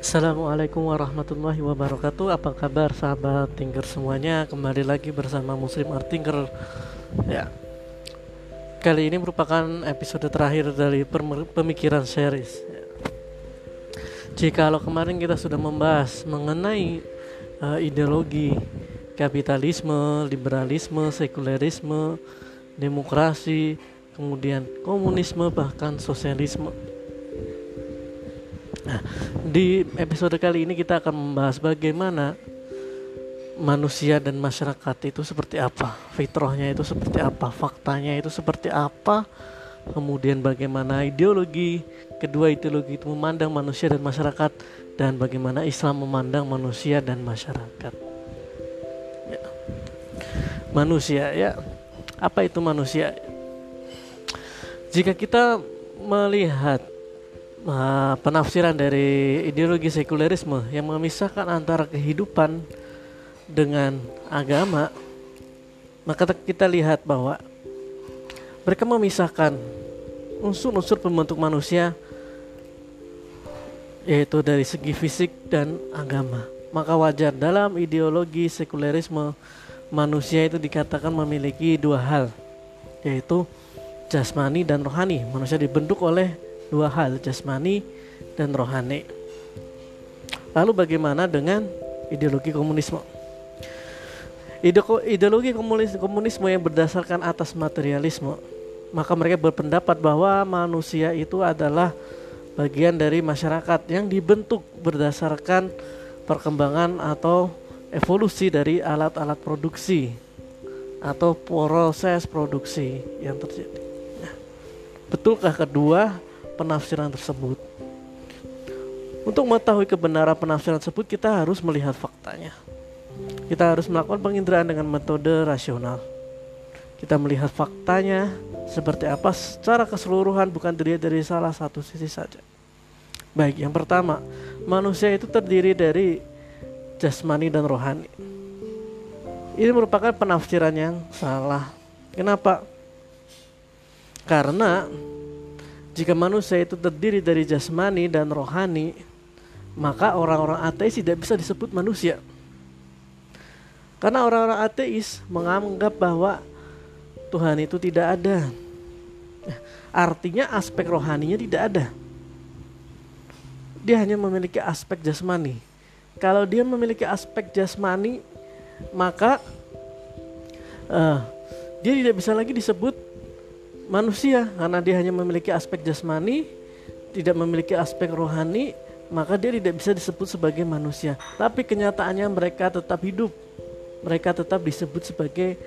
Assalamualaikum warahmatullahi wabarakatuh. Apa kabar sahabat Tinker semuanya? Kembali lagi bersama Muslim Art Tinker. Ya. Kali ini merupakan episode terakhir dari pemikiran series. Ya. Jika kalau kemarin kita sudah membahas mengenai uh, ideologi kapitalisme, liberalisme, sekulerisme, demokrasi, kemudian komunisme bahkan sosialisme Nah, di episode kali ini kita akan membahas bagaimana manusia dan masyarakat itu seperti apa, fitrahnya itu seperti apa, faktanya itu seperti apa, kemudian bagaimana ideologi kedua ideologi itu memandang manusia dan masyarakat dan bagaimana Islam memandang manusia dan masyarakat. Ya. Manusia ya, apa itu manusia? Jika kita melihat uh, penafsiran dari ideologi sekulerisme yang memisahkan antara kehidupan dengan agama, maka kita lihat bahwa mereka memisahkan unsur-unsur pembentuk manusia yaitu dari segi fisik dan agama. Maka wajar dalam ideologi sekulerisme manusia itu dikatakan memiliki dua hal yaitu jasmani dan rohani. Manusia dibentuk oleh dua hal jasmani dan rohani. Lalu bagaimana dengan ideologi komunisme? Ideologi komunisme yang berdasarkan atas materialisme, maka mereka berpendapat bahwa manusia itu adalah bagian dari masyarakat yang dibentuk berdasarkan perkembangan atau evolusi dari alat-alat produksi atau proses produksi yang terjadi. Betulkah kedua penafsiran tersebut. Untuk mengetahui kebenaran penafsiran tersebut, kita harus melihat faktanya. Kita harus melakukan penginderaan dengan metode rasional. Kita melihat faktanya seperti apa secara keseluruhan bukan dilihat dari salah satu sisi saja. Baik, yang pertama, manusia itu terdiri dari jasmani dan rohani. Ini merupakan penafsiran yang salah. Kenapa? Karena jika manusia itu terdiri dari jasmani dan rohani, maka orang-orang ateis tidak bisa disebut manusia. Karena orang-orang ateis menganggap bahwa Tuhan itu tidak ada. Artinya aspek rohaninya tidak ada. Dia hanya memiliki aspek jasmani. Kalau dia memiliki aspek jasmani, maka uh, dia tidak bisa lagi disebut manusia karena dia hanya memiliki aspek jasmani, tidak memiliki aspek rohani, maka dia tidak bisa disebut sebagai manusia. Tapi kenyataannya mereka tetap hidup. Mereka tetap disebut sebagai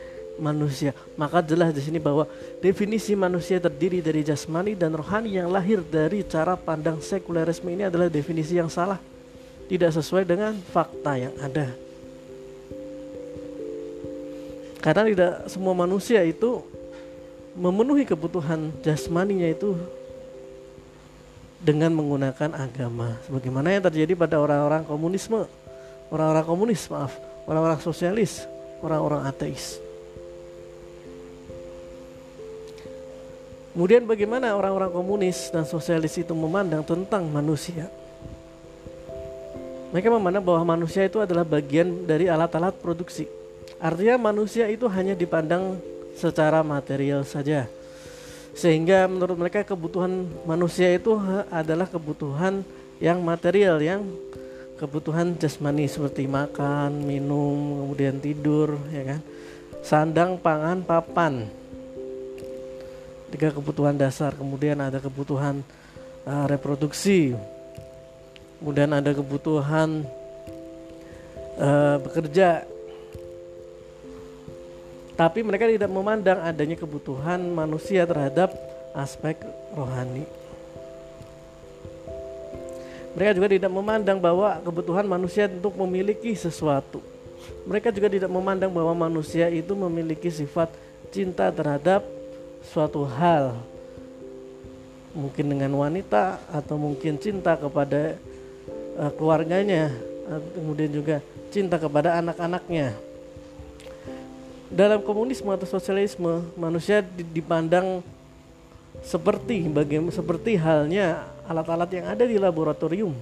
manusia. Maka jelas di sini bahwa definisi manusia terdiri dari jasmani dan rohani yang lahir dari cara pandang sekulerisme ini adalah definisi yang salah. Tidak sesuai dengan fakta yang ada. Karena tidak semua manusia itu memenuhi kebutuhan jasmaninya itu dengan menggunakan agama. Sebagaimana yang terjadi pada orang-orang komunisme. Orang-orang komunis maaf. Orang-orang sosialis. Orang-orang ateis. Kemudian bagaimana orang-orang komunis dan sosialis itu memandang tentang manusia? Mereka memandang bahwa manusia itu adalah bagian dari alat-alat produksi. Artinya manusia itu hanya dipandang secara material saja. Sehingga menurut mereka kebutuhan manusia itu adalah kebutuhan yang material yang kebutuhan jasmani seperti makan, minum, kemudian tidur, ya kan. Sandang, pangan, papan. Tiga kebutuhan dasar. Kemudian ada kebutuhan uh, reproduksi. Kemudian ada kebutuhan uh, bekerja tapi mereka tidak memandang adanya kebutuhan manusia terhadap aspek rohani. Mereka juga tidak memandang bahwa kebutuhan manusia untuk memiliki sesuatu. Mereka juga tidak memandang bahwa manusia itu memiliki sifat cinta terhadap suatu hal. Mungkin dengan wanita atau mungkin cinta kepada uh, keluarganya, kemudian juga cinta kepada anak-anaknya dalam komunisme atau sosialisme manusia dipandang seperti bagaimana seperti halnya alat-alat yang ada di laboratorium.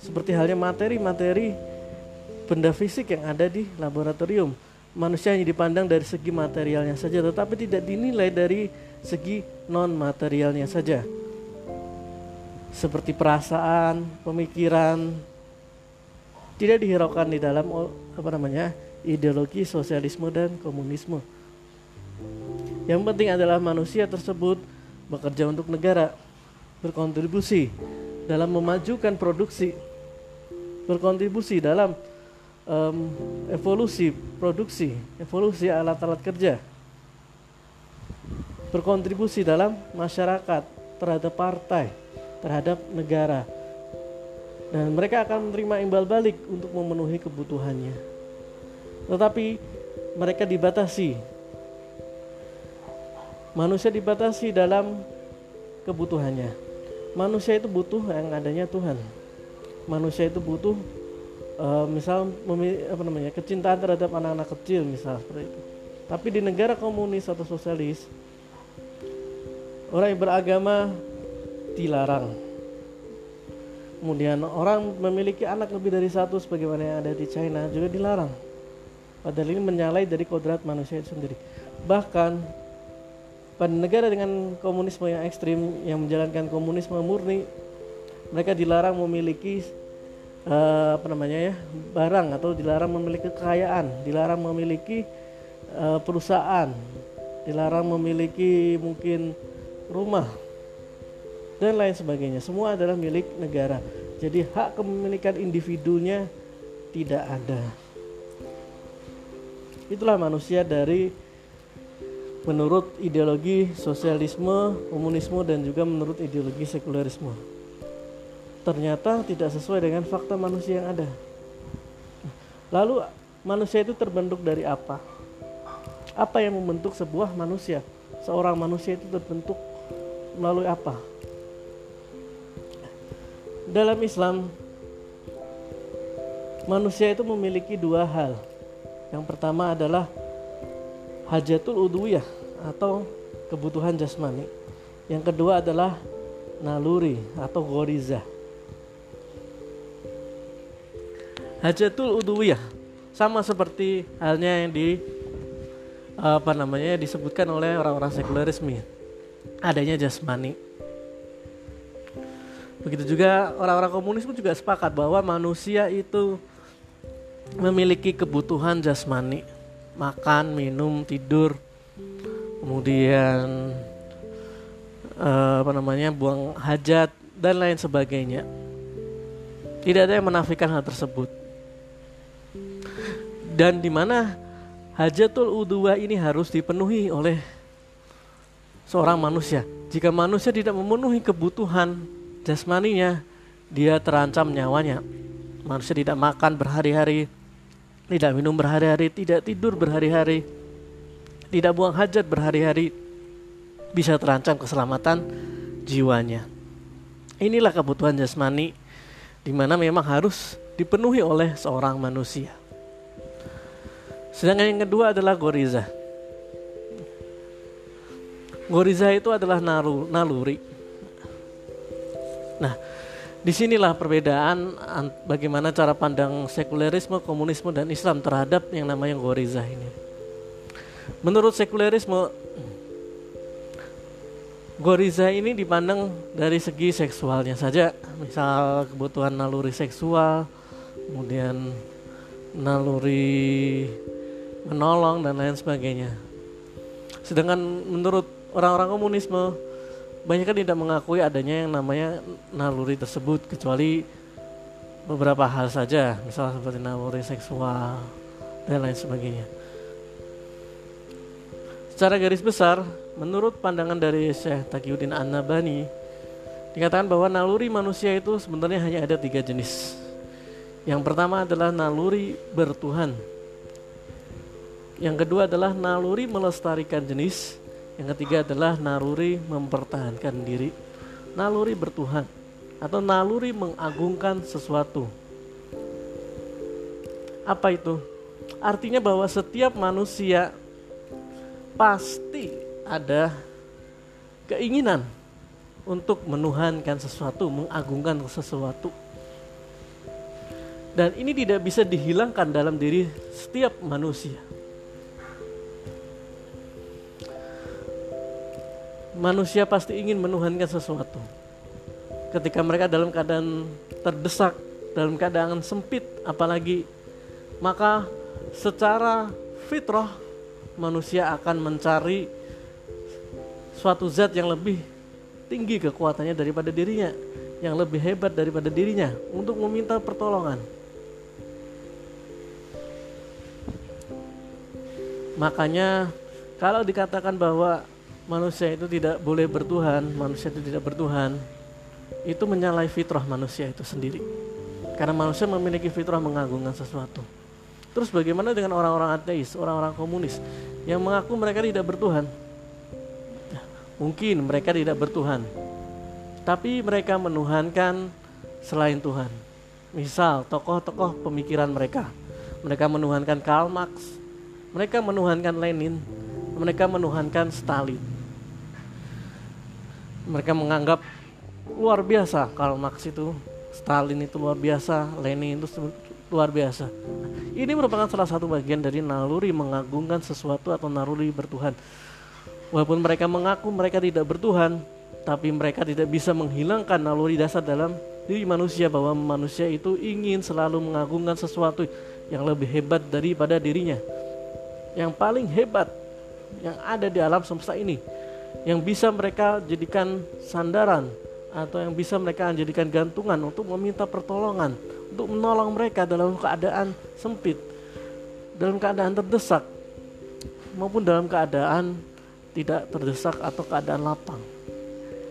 Seperti halnya materi-materi benda fisik yang ada di laboratorium. Manusia hanya dipandang dari segi materialnya saja tetapi tidak dinilai dari segi non materialnya saja. Seperti perasaan pemikiran tidak dihiraukan di dalam apa namanya ideologi sosialisme dan komunisme yang penting adalah manusia tersebut bekerja untuk negara, berkontribusi dalam memajukan produksi, berkontribusi dalam um, evolusi produksi, evolusi alat-alat kerja, berkontribusi dalam masyarakat, terhadap partai, terhadap negara. Dan mereka akan menerima imbal balik untuk memenuhi kebutuhannya. Tetapi mereka dibatasi Manusia dibatasi dalam kebutuhannya. Manusia itu butuh yang adanya Tuhan. Manusia itu butuh uh, misal apa namanya kecintaan terhadap anak-anak kecil misal seperti itu. Tapi di negara komunis atau sosialis orang yang beragama dilarang. Kemudian orang memiliki anak lebih dari satu sebagaimana yang ada di China juga dilarang. Padahal ini menyalai dari kodrat manusia itu sendiri. Bahkan pada negara dengan komunisme yang ekstrim yang menjalankan komunisme murni mereka dilarang memiliki uh, apa namanya ya barang atau dilarang memiliki kekayaan dilarang memiliki uh, perusahaan dilarang memiliki mungkin rumah dan lain sebagainya. Semua adalah milik negara. Jadi hak kepemilikan individunya tidak ada itulah manusia dari menurut ideologi sosialisme, komunisme dan juga menurut ideologi sekulerisme. Ternyata tidak sesuai dengan fakta manusia yang ada. Lalu manusia itu terbentuk dari apa? Apa yang membentuk sebuah manusia? Seorang manusia itu terbentuk melalui apa? Dalam Islam, manusia itu memiliki dua hal. Yang pertama adalah hajatul udwiyah atau kebutuhan jasmani. Yang kedua adalah naluri atau goriza. Hajatul udwiyah sama seperti halnya yang di apa namanya disebutkan oleh orang-orang sekulerisme adanya jasmani. Begitu juga orang-orang komunis pun juga sepakat bahwa manusia itu memiliki kebutuhan jasmani, makan, minum, tidur, kemudian uh, apa namanya buang hajat dan lain sebagainya. Tidak ada yang menafikan hal tersebut. Dan di mana hajatul udwa ini harus dipenuhi oleh seorang manusia. Jika manusia tidak memenuhi kebutuhan jasmaninya, dia terancam nyawanya. Manusia tidak makan berhari-hari, tidak minum berhari-hari, tidak tidur berhari-hari, tidak buang hajat berhari-hari bisa terancam keselamatan jiwanya. Inilah kebutuhan jasmani di mana memang harus dipenuhi oleh seorang manusia. Sedangkan yang kedua adalah goriza. Goriza itu adalah naluri. Nah, di sinilah perbedaan bagaimana cara pandang sekulerisme, komunisme, dan Islam terhadap yang namanya goriza ini. Menurut sekulerisme, goriza ini dipandang dari segi seksualnya saja, misal kebutuhan naluri seksual, kemudian naluri menolong dan lain sebagainya. Sedangkan menurut orang-orang komunisme, banyak kan tidak mengakui adanya yang namanya naluri tersebut kecuali beberapa hal saja, misal seperti naluri seksual dan lain sebagainya. Secara garis besar, menurut pandangan dari Syekh Taqiyuddin An-Nabani, dikatakan bahwa naluri manusia itu sebenarnya hanya ada tiga jenis. Yang pertama adalah naluri bertuhan. Yang kedua adalah naluri melestarikan jenis. Yang ketiga adalah naluri mempertahankan diri. Naluri bertuhan atau naluri mengagungkan sesuatu. Apa itu? Artinya bahwa setiap manusia pasti ada keinginan untuk menuhankan sesuatu, mengagungkan sesuatu. Dan ini tidak bisa dihilangkan dalam diri setiap manusia. Manusia pasti ingin menuhankan sesuatu. Ketika mereka dalam keadaan terdesak, dalam keadaan sempit, apalagi maka secara fitrah manusia akan mencari suatu zat yang lebih tinggi kekuatannya daripada dirinya, yang lebih hebat daripada dirinya untuk meminta pertolongan. Makanya kalau dikatakan bahwa manusia itu tidak boleh bertuhan, manusia itu tidak bertuhan, itu menyalahi fitrah manusia itu sendiri. Karena manusia memiliki fitrah mengagungkan sesuatu. Terus bagaimana dengan orang-orang ateis, orang-orang komunis yang mengaku mereka tidak bertuhan? Mungkin mereka tidak bertuhan, tapi mereka menuhankan selain Tuhan. Misal tokoh-tokoh pemikiran mereka, mereka menuhankan Karl Marx, mereka menuhankan Lenin, mereka menuhankan Stalin. Mereka menganggap luar biasa Karl Marx itu, Stalin itu luar biasa, Lenin itu luar biasa. Ini merupakan salah satu bagian dari naluri mengagungkan sesuatu atau naluri bertuhan. Walaupun mereka mengaku mereka tidak bertuhan, tapi mereka tidak bisa menghilangkan naluri dasar dalam diri manusia bahwa manusia itu ingin selalu mengagungkan sesuatu yang lebih hebat daripada dirinya yang paling hebat yang ada di alam semesta ini yang bisa mereka jadikan sandaran atau yang bisa mereka jadikan gantungan untuk meminta pertolongan untuk menolong mereka dalam keadaan sempit dalam keadaan terdesak maupun dalam keadaan tidak terdesak atau keadaan lapang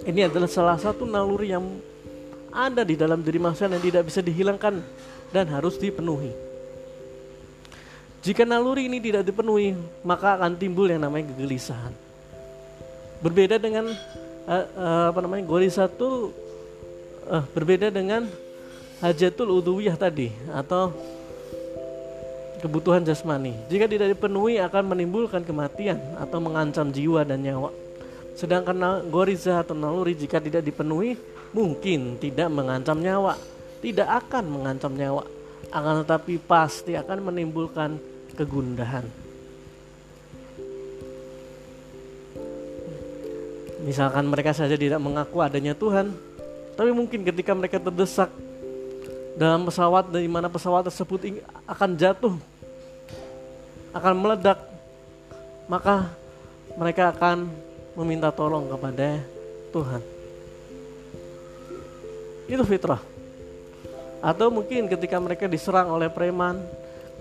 ini adalah salah satu naluri yang ada di dalam diri manusia yang tidak bisa dihilangkan dan harus dipenuhi jika naluri ini tidak dipenuhi, maka akan timbul yang namanya kegelisahan. Berbeda dengan uh, uh, apa namanya gorisatu uh, berbeda dengan hajatul udhuwiyah tadi atau kebutuhan jasmani. Jika tidak dipenuhi akan menimbulkan kematian atau mengancam jiwa dan nyawa. Sedangkan goriza atau naluri jika tidak dipenuhi mungkin tidak mengancam nyawa, tidak akan mengancam nyawa, akan tetapi pasti akan menimbulkan kegundahan. Misalkan mereka saja tidak mengaku adanya Tuhan, tapi mungkin ketika mereka terdesak dalam pesawat dari mana pesawat tersebut akan jatuh, akan meledak, maka mereka akan meminta tolong kepada Tuhan. Itu fitrah. Atau mungkin ketika mereka diserang oleh preman,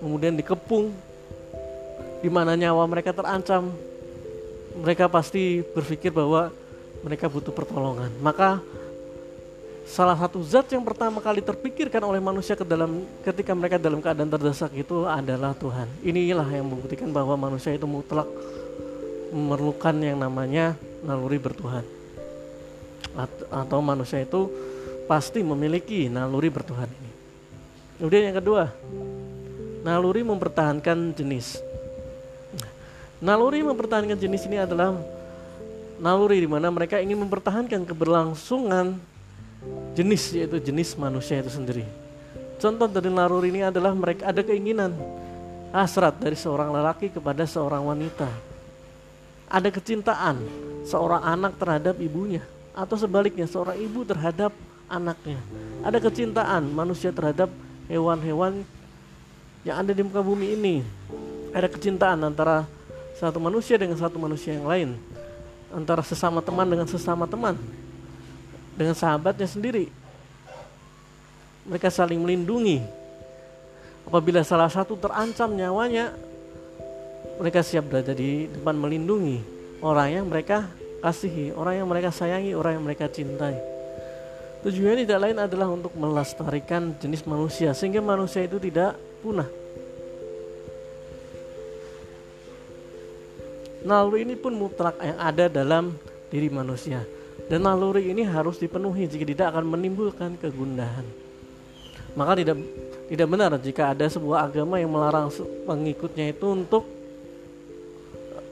kemudian dikepung, di mana nyawa mereka terancam, mereka pasti berpikir bahwa mereka butuh pertolongan. Maka salah satu zat yang pertama kali terpikirkan oleh manusia ke dalam ketika mereka dalam keadaan terdesak itu adalah Tuhan. Inilah yang membuktikan bahwa manusia itu mutlak memerlukan yang namanya naluri bertuhan. Atau manusia itu pasti memiliki naluri bertuhan ini. Kemudian yang kedua, naluri mempertahankan jenis. Naluri mempertahankan jenis ini adalah naluri di mana mereka ingin mempertahankan keberlangsungan jenis yaitu jenis manusia itu sendiri. Contoh dari naluri ini adalah mereka ada keinginan hasrat dari seorang lelaki kepada seorang wanita. Ada kecintaan seorang anak terhadap ibunya atau sebaliknya seorang ibu terhadap anaknya. Ada kecintaan manusia terhadap hewan-hewan yang ada di muka bumi ini. Ada kecintaan antara satu manusia dengan satu manusia yang lain, antara sesama teman dengan sesama teman, dengan sahabatnya sendiri. Mereka saling melindungi. Apabila salah satu terancam nyawanya, mereka siap berada di depan melindungi orang yang mereka kasihi, orang yang mereka sayangi, orang yang mereka cintai. Tujuannya tidak lain adalah untuk melestarikan jenis manusia sehingga manusia itu tidak punah. Naluri ini pun mutlak yang ada dalam diri manusia. Dan naluri ini harus dipenuhi jika tidak akan menimbulkan kegundahan. Maka tidak tidak benar jika ada sebuah agama yang melarang pengikutnya itu untuk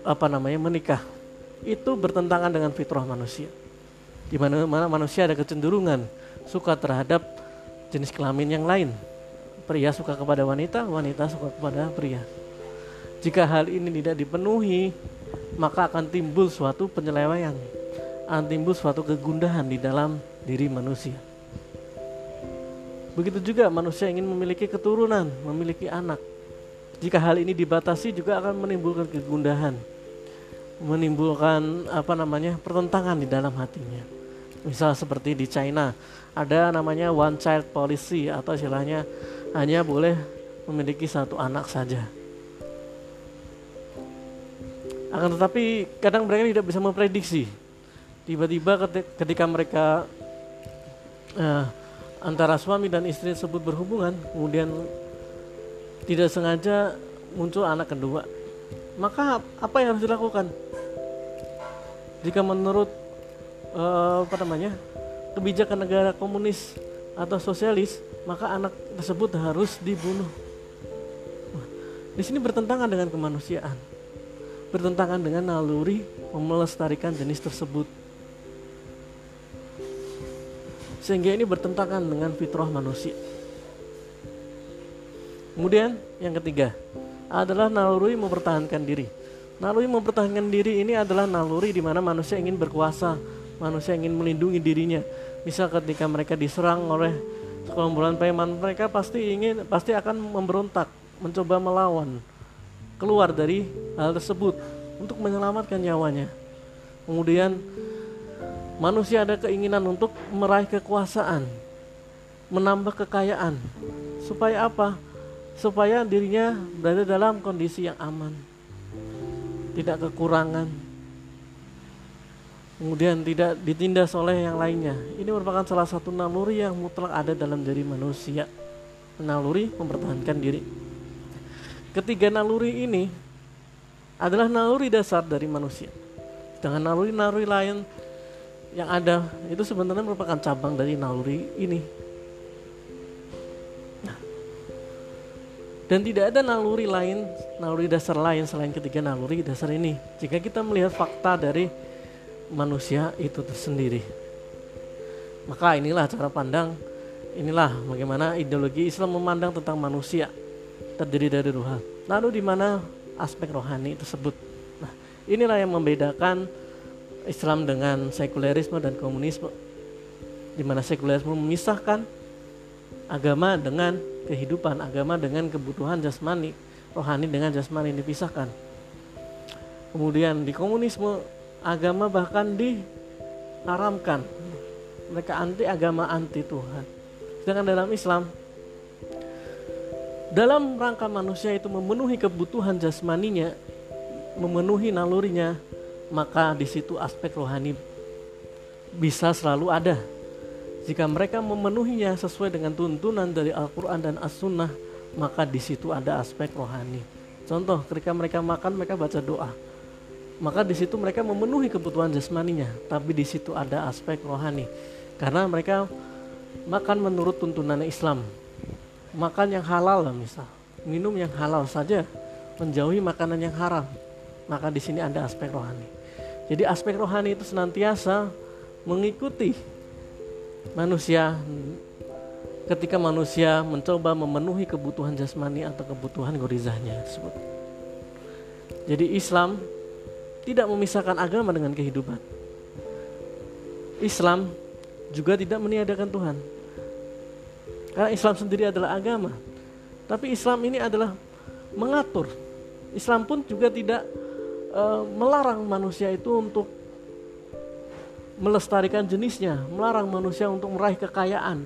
apa namanya menikah. itu bertentangan dengan fitrah manusia. Di mana mana manusia ada kecenderungan suka terhadap jenis kelamin yang lain. Pria suka kepada wanita, wanita suka kepada pria. Jika hal ini tidak dipenuhi, maka akan timbul suatu penyelewengan, akan timbul suatu kegundahan di dalam diri manusia. Begitu juga manusia ingin memiliki keturunan, memiliki anak. Jika hal ini dibatasi juga akan menimbulkan kegundahan, menimbulkan apa namanya pertentangan di dalam hatinya. Misal seperti di China ada namanya one child policy atau istilahnya hanya boleh memiliki satu anak saja. Akan tetapi kadang mereka tidak bisa memprediksi. Tiba-tiba ketika mereka uh, antara suami dan istri tersebut berhubungan, kemudian tidak sengaja muncul anak kedua, maka apa yang harus dilakukan? Jika menurut uh, apa namanya kebijakan negara komunis atau sosialis, maka anak tersebut harus dibunuh. di sini bertentangan dengan kemanusiaan, bertentangan dengan naluri melestarikan jenis tersebut. Sehingga ini bertentangan dengan fitrah manusia. Kemudian yang ketiga adalah naluri mempertahankan diri. Naluri mempertahankan diri ini adalah naluri di mana manusia ingin berkuasa, manusia ingin melindungi dirinya. Misal ketika mereka diserang oleh sekelompokan preman, mereka pasti ingin pasti akan memberontak, mencoba melawan, keluar dari hal tersebut untuk menyelamatkan nyawanya. Kemudian manusia ada keinginan untuk meraih kekuasaan, menambah kekayaan. Supaya apa? Supaya dirinya berada dalam kondisi yang aman. Tidak kekurangan. Kemudian tidak ditindas oleh yang lainnya. Ini merupakan salah satu naluri yang mutlak ada dalam diri manusia. Naluri mempertahankan diri. Ketiga naluri ini adalah naluri dasar dari manusia. Dengan naluri-naluri lain yang ada itu sebenarnya merupakan cabang dari naluri ini. Nah, dan tidak ada naluri lain, naluri dasar lain selain ketiga naluri dasar ini. Jika kita melihat fakta dari manusia itu tersendiri. Maka inilah cara pandang, inilah bagaimana ideologi Islam memandang tentang manusia terdiri dari ruha. Lalu di mana aspek rohani tersebut? Nah, inilah yang membedakan Islam dengan sekulerisme dan komunisme di mana sekulerisme memisahkan agama dengan kehidupan, agama dengan kebutuhan jasmani, rohani dengan jasmani dipisahkan. Kemudian di komunisme agama bahkan diharamkan. Mereka anti agama, anti Tuhan. Sedangkan dalam Islam dalam rangka manusia itu memenuhi kebutuhan jasmaninya, memenuhi nalurinya, maka di situ aspek rohani bisa selalu ada. Jika mereka memenuhinya sesuai dengan tuntunan dari Al-Quran dan As-Sunnah, maka di situ ada aspek rohani. Contoh, ketika mereka makan, mereka baca doa. Maka di situ mereka memenuhi kebutuhan jasmaninya, tapi di situ ada aspek rohani. Karena mereka makan menurut tuntunan Islam. Makan yang halal lah misal. Minum yang halal saja, menjauhi makanan yang haram maka di sini ada aspek rohani. Jadi aspek rohani itu senantiasa mengikuti manusia ketika manusia mencoba memenuhi kebutuhan jasmani atau kebutuhan gorizahnya tersebut. Jadi Islam tidak memisahkan agama dengan kehidupan. Islam juga tidak meniadakan Tuhan. Karena Islam sendiri adalah agama. Tapi Islam ini adalah mengatur. Islam pun juga tidak e, melarang manusia itu untuk melestarikan jenisnya, melarang manusia untuk meraih kekayaan.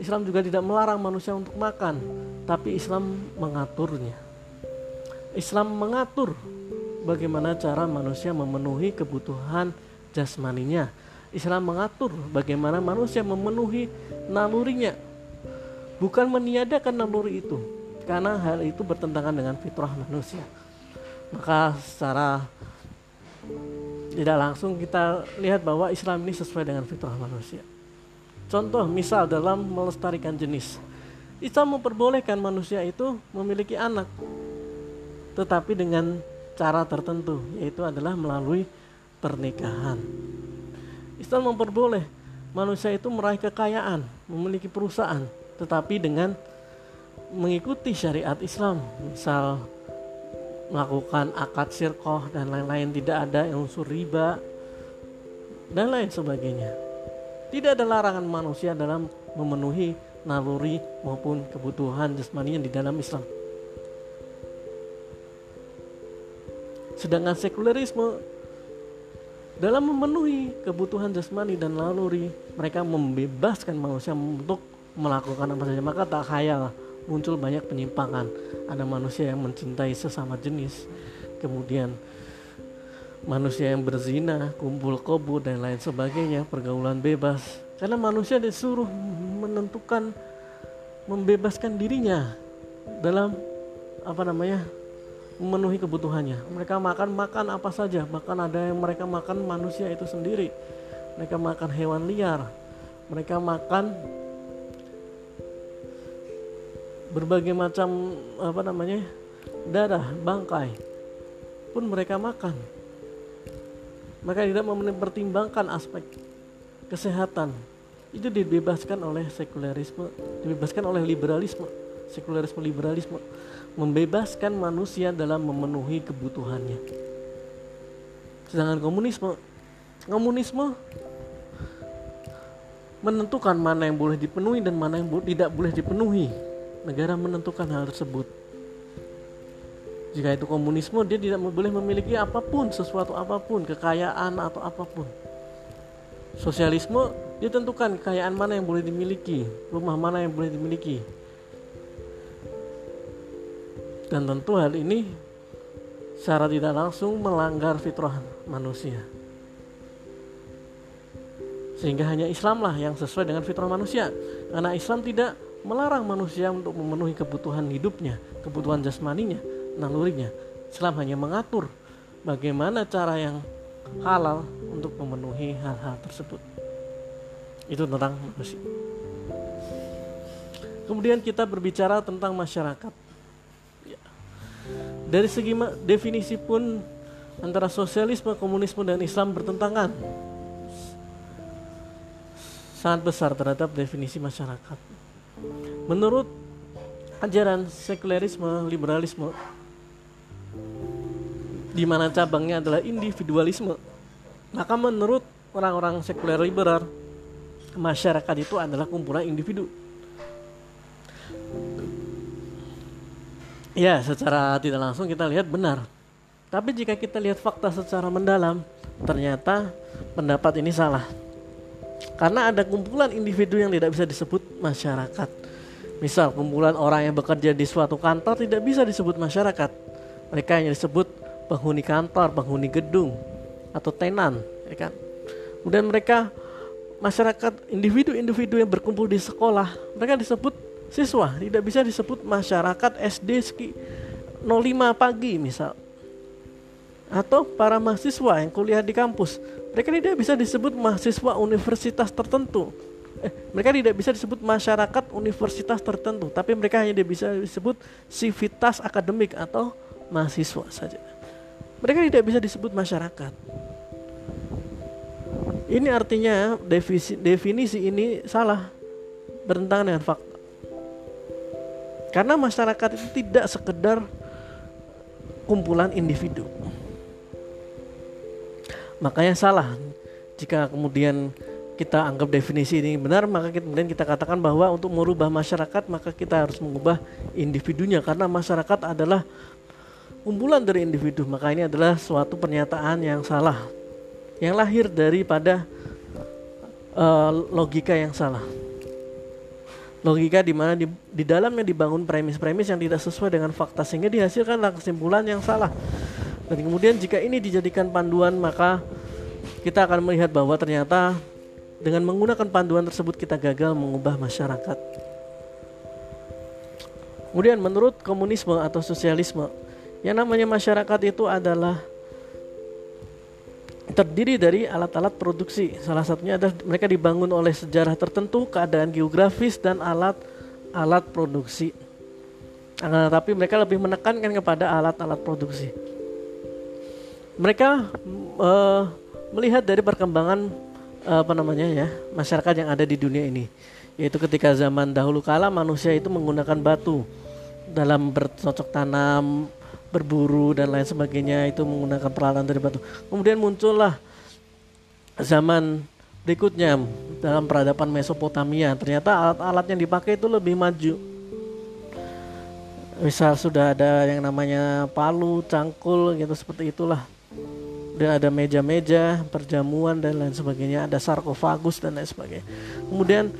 Islam juga tidak melarang manusia untuk makan, tapi Islam mengaturnya. Islam mengatur bagaimana cara manusia memenuhi kebutuhan jasmaninya. Islam mengatur bagaimana manusia memenuhi nalurinya. Bukan meniadakan naluri itu, karena hal itu bertentangan dengan fitrah manusia maka secara tidak langsung kita lihat bahwa Islam ini sesuai dengan fitrah manusia. Contoh misal dalam melestarikan jenis. Islam memperbolehkan manusia itu memiliki anak. Tetapi dengan cara tertentu yaitu adalah melalui pernikahan. Islam memperboleh manusia itu meraih kekayaan, memiliki perusahaan, tetapi dengan mengikuti syariat Islam, misal melakukan akad sirkoh dan lain-lain tidak ada unsur riba dan lain sebagainya. Tidak ada larangan manusia dalam memenuhi naluri maupun kebutuhan jasmaninya di dalam Islam. Sedangkan sekulerisme dalam memenuhi kebutuhan jasmani dan naluri, mereka membebaskan manusia untuk melakukan apa saja. Maka tak khayal muncul banyak penyimpangan. Ada manusia yang mencintai sesama jenis, kemudian manusia yang berzina, kumpul kebo dan lain sebagainya, pergaulan bebas. Karena manusia disuruh menentukan membebaskan dirinya dalam apa namanya? memenuhi kebutuhannya. Mereka makan makan apa saja, bahkan ada yang mereka makan manusia itu sendiri. Mereka makan hewan liar. Mereka makan berbagai macam apa namanya darah bangkai pun mereka makan. Mereka tidak mempertimbangkan aspek kesehatan. Itu dibebaskan oleh sekulerisme dibebaskan oleh liberalisme. Sekulerisme liberalisme membebaskan manusia dalam memenuhi kebutuhannya. Sedangkan komunisme komunisme menentukan mana yang boleh dipenuhi dan mana yang tidak boleh dipenuhi negara menentukan hal tersebut. Jika itu komunisme, dia tidak boleh memiliki apa pun, sesuatu apa pun, kekayaan atau apa pun. Sosialisme, dia tentukan kekayaan mana yang boleh dimiliki, rumah mana yang boleh dimiliki. Dan tentu hal ini secara tidak langsung melanggar fitrah manusia. Sehingga hanya Islamlah yang sesuai dengan fitrah manusia. Karena Islam tidak melarang manusia untuk memenuhi kebutuhan hidupnya, kebutuhan jasmaninya, nalurinya. Islam hanya mengatur bagaimana cara yang halal untuk memenuhi hal-hal tersebut. Itu tentang manusia. Kemudian kita berbicara tentang masyarakat. Ya. Dari segi definisi pun antara sosialisme, komunisme, dan Islam bertentangan sangat besar terhadap definisi masyarakat. Menurut ajaran sekulerisme, liberalisme, di mana cabangnya adalah individualisme, maka menurut orang-orang sekuler liberal, masyarakat itu adalah kumpulan individu. Ya, secara tidak langsung kita lihat benar. Tapi jika kita lihat fakta secara mendalam, ternyata pendapat ini salah. Karena ada kumpulan individu yang tidak bisa disebut masyarakat. Misal kumpulan orang yang bekerja di suatu kantor tidak bisa disebut masyarakat. Mereka hanya disebut penghuni kantor, penghuni gedung, atau tenan, ya kan? Kemudian mereka masyarakat individu-individu yang berkumpul di sekolah, mereka disebut siswa, tidak bisa disebut masyarakat SD 05 pagi misal. Atau para mahasiswa yang kuliah di kampus, mereka tidak bisa disebut mahasiswa universitas tertentu. Eh, mereka tidak bisa disebut masyarakat universitas tertentu, tapi mereka hanya bisa disebut sivitas akademik atau mahasiswa saja. Mereka tidak bisa disebut masyarakat. Ini artinya definisi, definisi ini salah, bertentangan dengan fakta. Karena masyarakat itu tidak sekedar kumpulan individu makanya salah. Jika kemudian kita anggap definisi ini benar maka kemudian kita katakan bahwa untuk merubah masyarakat maka kita harus mengubah individunya. Karena masyarakat adalah kumpulan dari individu. Maka ini adalah suatu pernyataan yang salah. Yang lahir daripada uh, logika yang salah. Logika di mana di, di dalamnya dibangun premis-premis yang tidak sesuai dengan fakta sehingga dihasilkanlah kesimpulan yang salah dan kemudian jika ini dijadikan panduan maka kita akan melihat bahwa ternyata dengan menggunakan panduan tersebut kita gagal mengubah masyarakat. Kemudian menurut komunisme atau sosialisme, yang namanya masyarakat itu adalah terdiri dari alat-alat produksi. Salah satunya adalah mereka dibangun oleh sejarah tertentu, keadaan geografis dan alat-alat produksi. Akan tetapi mereka lebih menekankan kepada alat-alat produksi mereka uh, melihat dari perkembangan apa namanya ya masyarakat yang ada di dunia ini. Yaitu ketika zaman dahulu kala manusia itu menggunakan batu dalam bercocok tanam berburu dan lain sebagainya itu menggunakan peralatan dari batu. Kemudian muncullah zaman berikutnya dalam peradaban Mesopotamia. Ternyata alat-alat yang dipakai itu lebih maju. Misal sudah ada yang namanya palu, cangkul gitu seperti itulah dan ada meja-meja, perjamuan dan lain sebagainya, ada sarkofagus dan lain sebagainya. Kemudian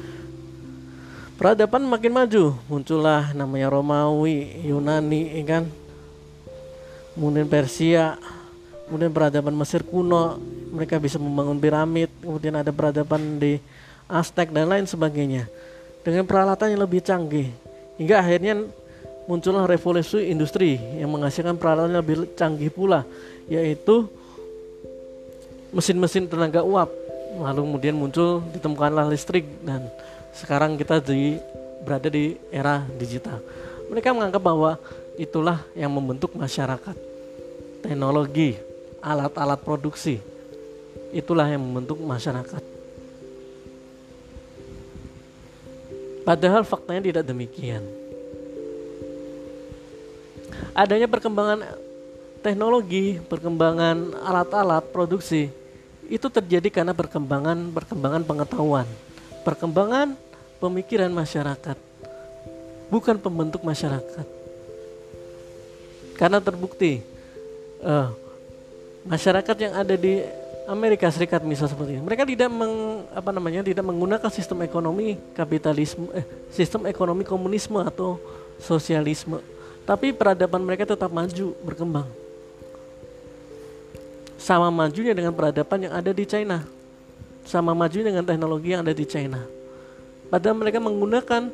peradaban makin maju, muncullah namanya Romawi, Yunani, ya kan? Kemudian Persia, kemudian peradaban Mesir kuno, mereka bisa membangun piramid, kemudian ada peradaban di Aztec dan lain sebagainya. Dengan peralatan yang lebih canggih, hingga akhirnya muncullah revolusi industri yang menghasilkan peralatan yang lebih canggih pula, yaitu mesin-mesin tenaga uap. Lalu kemudian muncul ditemukanlah listrik dan sekarang kita di berada di era digital. Mereka menganggap bahwa itulah yang membentuk masyarakat. Teknologi alat-alat produksi itulah yang membentuk masyarakat. Padahal faktanya tidak demikian. Adanya perkembangan teknologi, perkembangan alat-alat produksi itu terjadi karena perkembangan perkembangan pengetahuan, perkembangan pemikiran masyarakat, bukan pembentuk masyarakat. Karena terbukti uh, masyarakat yang ada di Amerika Serikat misal seperti ini, mereka tidak meng, apa namanya tidak menggunakan sistem ekonomi kapitalisme, eh, sistem ekonomi komunisme atau sosialisme, tapi peradaban mereka tetap maju berkembang sama majunya dengan peradaban yang ada di China. Sama maju dengan teknologi yang ada di China. Padahal mereka menggunakan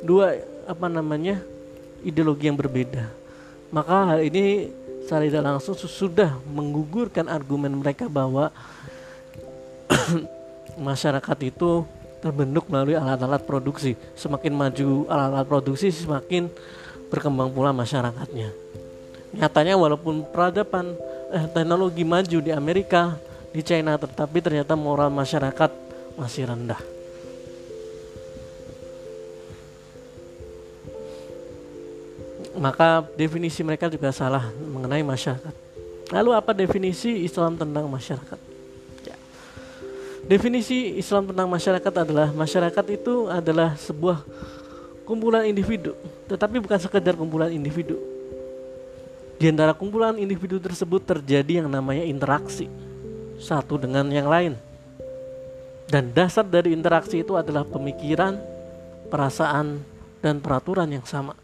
dua apa namanya ideologi yang berbeda. Maka hal ini secara tidak langsung sudah menggugurkan argumen mereka bahwa masyarakat itu terbentuk melalui alat-alat produksi. Semakin maju alat-alat produksi semakin berkembang pula masyarakatnya. Nyatanya walaupun peradaban eh, teknologi maju di Amerika, di China, tetapi ternyata moral masyarakat masih rendah. Maka definisi mereka juga salah mengenai masyarakat. Lalu apa definisi Islam tentang masyarakat? Ya. Definisi Islam tentang masyarakat adalah masyarakat itu adalah sebuah kumpulan individu, tetapi bukan sekedar kumpulan individu, di antara kumpulan individu tersebut terjadi yang namanya interaksi satu dengan yang lain. Dan dasar dari interaksi itu adalah pemikiran, perasaan, dan peraturan yang sama.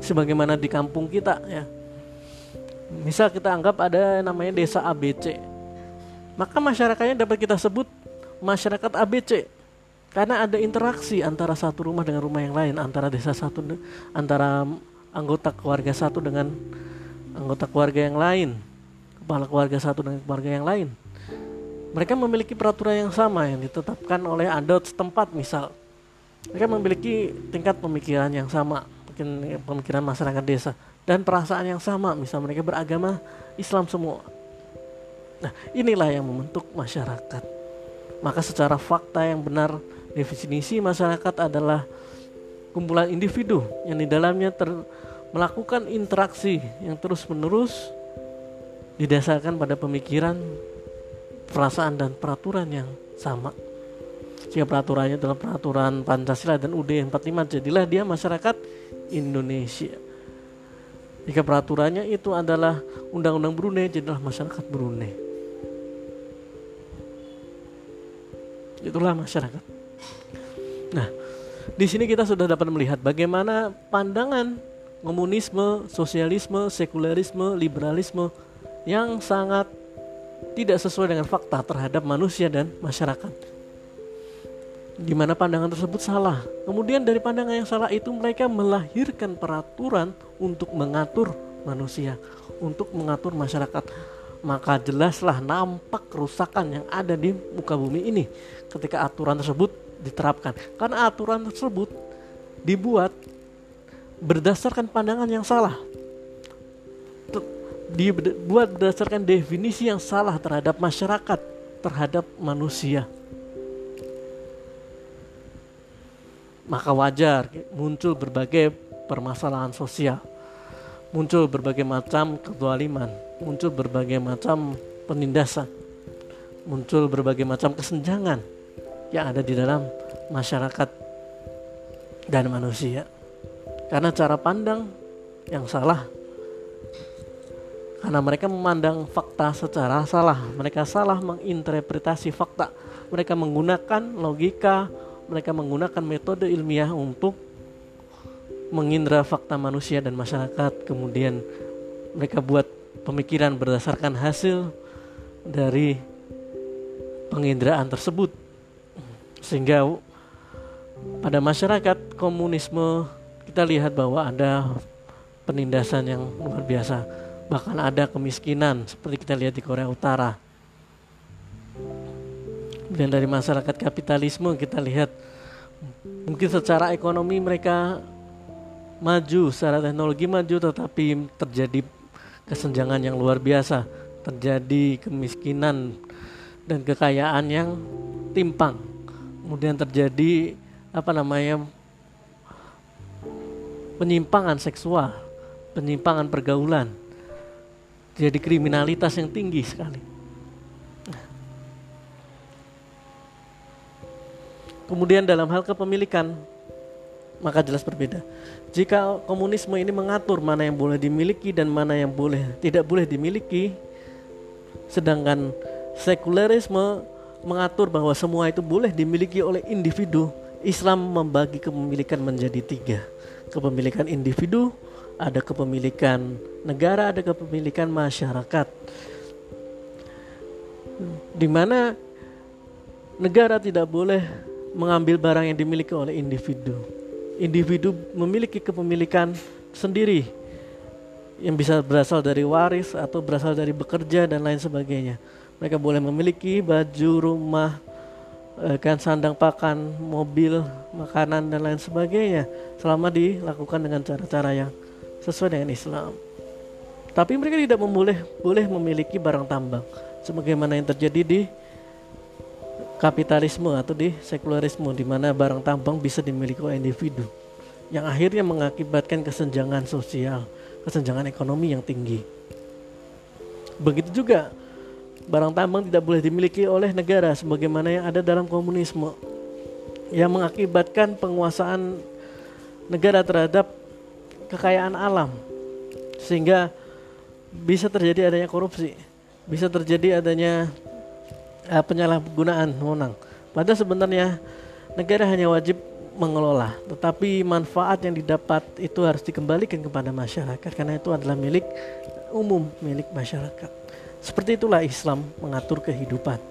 Sebagaimana di kampung kita ya. Misal kita anggap ada namanya desa ABC. Maka masyarakatnya dapat kita sebut masyarakat ABC karena ada interaksi antara satu rumah dengan rumah yang lain, antara desa satu antara anggota keluarga satu dengan anggota keluarga yang lain, kepala keluarga satu dengan keluarga yang lain. Mereka memiliki peraturan yang sama yang ditetapkan oleh adat setempat misal. Mereka memiliki tingkat pemikiran yang sama, mungkin pemikiran masyarakat desa dan perasaan yang sama, misal mereka beragama Islam semua. Nah, inilah yang membentuk masyarakat. Maka secara fakta yang benar definisi masyarakat adalah kumpulan individu yang di dalamnya ter, melakukan interaksi yang terus-menerus didasarkan pada pemikiran, perasaan dan peraturan yang sama. Jika peraturannya adalah peraturan Pancasila dan UUD 45, jadilah dia masyarakat Indonesia. Jika peraturannya itu adalah Undang-Undang Brunei, jadilah masyarakat Brunei. Itulah masyarakat. Nah, di sini kita sudah dapat melihat bagaimana pandangan komunisme, sosialisme, sekularisme, liberalisme yang sangat tidak sesuai dengan fakta terhadap manusia dan masyarakat. Di mana pandangan tersebut salah. Kemudian dari pandangan yang salah itu mereka melahirkan peraturan untuk mengatur manusia, untuk mengatur masyarakat. Maka jelaslah nampak kerusakan yang ada di muka bumi ini ketika aturan tersebut diterapkan. Karena aturan tersebut dibuat berdasarkan pandangan yang salah. dibuat berdasarkan definisi yang salah terhadap masyarakat, terhadap manusia. Maka wajar muncul berbagai permasalahan sosial, muncul berbagai macam kedoliman, muncul berbagai macam penindasan, muncul berbagai macam kesenjangan yang ada di dalam masyarakat dan manusia. Karena cara pandang yang salah karena mereka memandang fakta secara salah. Mereka salah menginterpretasi fakta. Mereka menggunakan logika, mereka menggunakan metode ilmiah untuk mengindra fakta manusia dan masyarakat. Kemudian mereka buat pemikiran berdasarkan hasil dari penginderaan tersebut. Sehingga pada masyarakat komunisme kita lihat bahwa ada penindasan yang luar biasa. Bahkan ada kemiskinan seperti kita lihat di Korea Utara. Dan dari masyarakat kapitalisme kita lihat mungkin secara ekonomi mereka maju secara teknologi maju tetapi terjadi kesenjangan yang luar biasa. Terjadi kemiskinan dan kekayaan yang timpang. Kemudian terjadi apa namanya penyimpangan seksual penyimpangan pergaulan jadi kriminalitas yang tinggi sekali. Kemudian dalam hal kepemilikan maka jelas berbeda. Jika komunisme ini mengatur mana yang boleh dimiliki dan mana yang boleh tidak boleh dimiliki, sedangkan sekularisme mengatur bahwa semua itu boleh dimiliki oleh individu. Islam membagi kepemilikan menjadi tiga: kepemilikan individu, ada kepemilikan negara, ada kepemilikan masyarakat. Di mana negara tidak boleh mengambil barang yang dimiliki oleh individu. Individu memiliki kepemilikan sendiri yang bisa berasal dari waris atau berasal dari bekerja dan lain sebagainya. Mereka boleh memiliki baju, rumah, kan sandang pakan, mobil, makanan dan lain sebagainya selama dilakukan dengan cara-cara yang sesuai dengan Islam. Tapi mereka tidak memboleh boleh memiliki barang tambang sebagaimana yang terjadi di kapitalisme atau di sekularisme di mana barang tambang bisa dimiliki oleh individu yang akhirnya mengakibatkan kesenjangan sosial, kesenjangan ekonomi yang tinggi. Begitu juga barang tambang tidak boleh dimiliki oleh negara sebagaimana yang ada dalam komunisme yang mengakibatkan penguasaan negara terhadap kekayaan alam sehingga bisa terjadi adanya korupsi, bisa terjadi adanya uh, penyalahgunaan wewenang. Padahal sebenarnya negara hanya wajib mengelola, tetapi manfaat yang didapat itu harus dikembalikan kepada masyarakat karena itu adalah milik umum, milik masyarakat. Seperti itulah Islam mengatur kehidupan.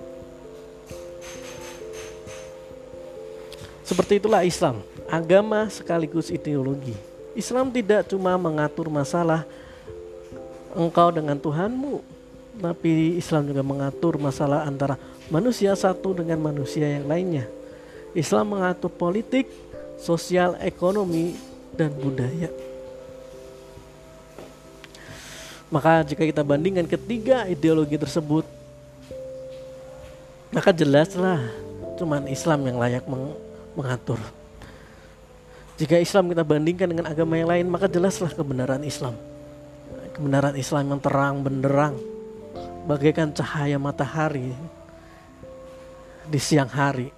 Seperti itulah Islam, agama sekaligus ideologi. Islam tidak cuma mengatur masalah engkau dengan Tuhanmu, tapi Islam juga mengatur masalah antara manusia satu dengan manusia yang lainnya. Islam mengatur politik, sosial, ekonomi, dan budaya. Maka jika kita bandingkan ketiga ideologi tersebut, maka jelaslah cuman Islam yang layak mengatur. Jika Islam kita bandingkan dengan agama yang lain, maka jelaslah kebenaran Islam. Kebenaran Islam yang terang benderang, bagaikan cahaya matahari di siang hari.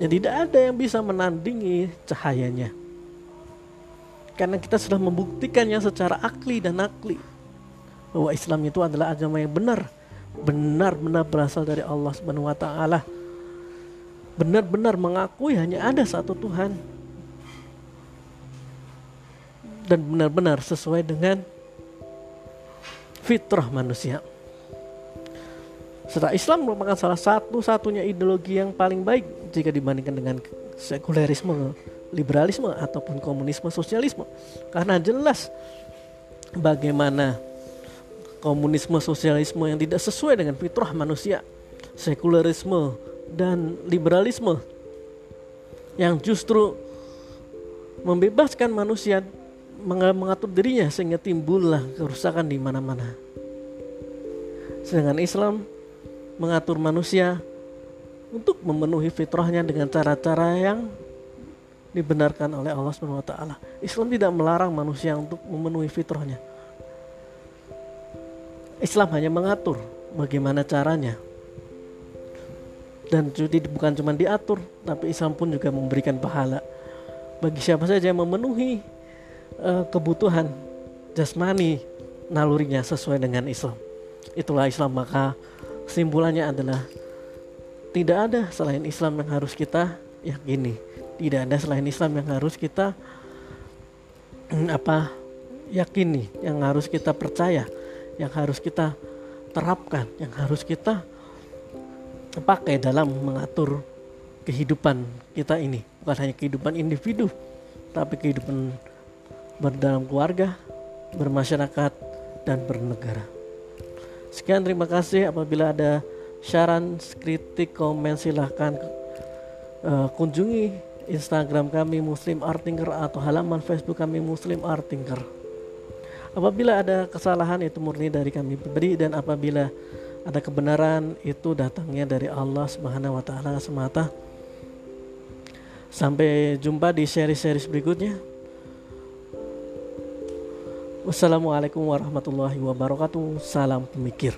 Ya tidak ada yang bisa menandingi cahayanya. Karena kita sudah membuktikannya secara akli dan akli bahwa Islam itu adalah agama yang benar, benar-benar berasal dari Allah Subhanahu wa taala. Benar-benar mengakui hanya ada satu Tuhan dan benar-benar sesuai dengan fitrah manusia. Setelah Islam merupakan salah satu-satunya ideologi yang paling baik jika dibandingkan dengan sekulerisme, liberalisme ataupun komunisme, sosialisme. Karena jelas bagaimana komunisme, sosialisme yang tidak sesuai dengan fitrah manusia, sekulerisme dan liberalisme yang justru membebaskan manusia mengatur dirinya sehingga timbullah kerusakan di mana-mana. Sedangkan Islam mengatur manusia untuk memenuhi fitrahnya dengan cara-cara yang dibenarkan oleh Allah taala. Islam tidak melarang manusia untuk memenuhi fitrahnya. Islam hanya mengatur bagaimana caranya. Dan jadi bukan cuma diatur, tapi Islam pun juga memberikan pahala bagi siapa saja yang memenuhi uh, kebutuhan jasmani nalurinya sesuai dengan Islam. Itulah Islam maka simpulannya adalah tidak ada selain Islam yang harus kita yakini. Tidak ada selain Islam yang harus kita mm, apa yakini, yang harus kita percaya, yang harus kita terapkan, yang harus kita pakai dalam mengatur kehidupan kita ini. Bukan hanya kehidupan individu, tapi kehidupan berdalam keluarga, bermasyarakat, dan bernegara. Sekian terima kasih apabila ada saran, kritik, komen silahkan uh, kunjungi Instagram kami Muslim Artinger atau halaman Facebook kami Muslim Artinger. Apabila ada kesalahan itu murni dari kami pribadi dan apabila ada kebenaran itu datangnya dari Allah Subhanahu wa taala semata. Sampai jumpa di seri-seri berikutnya. Wassalamualaikum warahmatullahi wabarakatuh. Salam pemikir.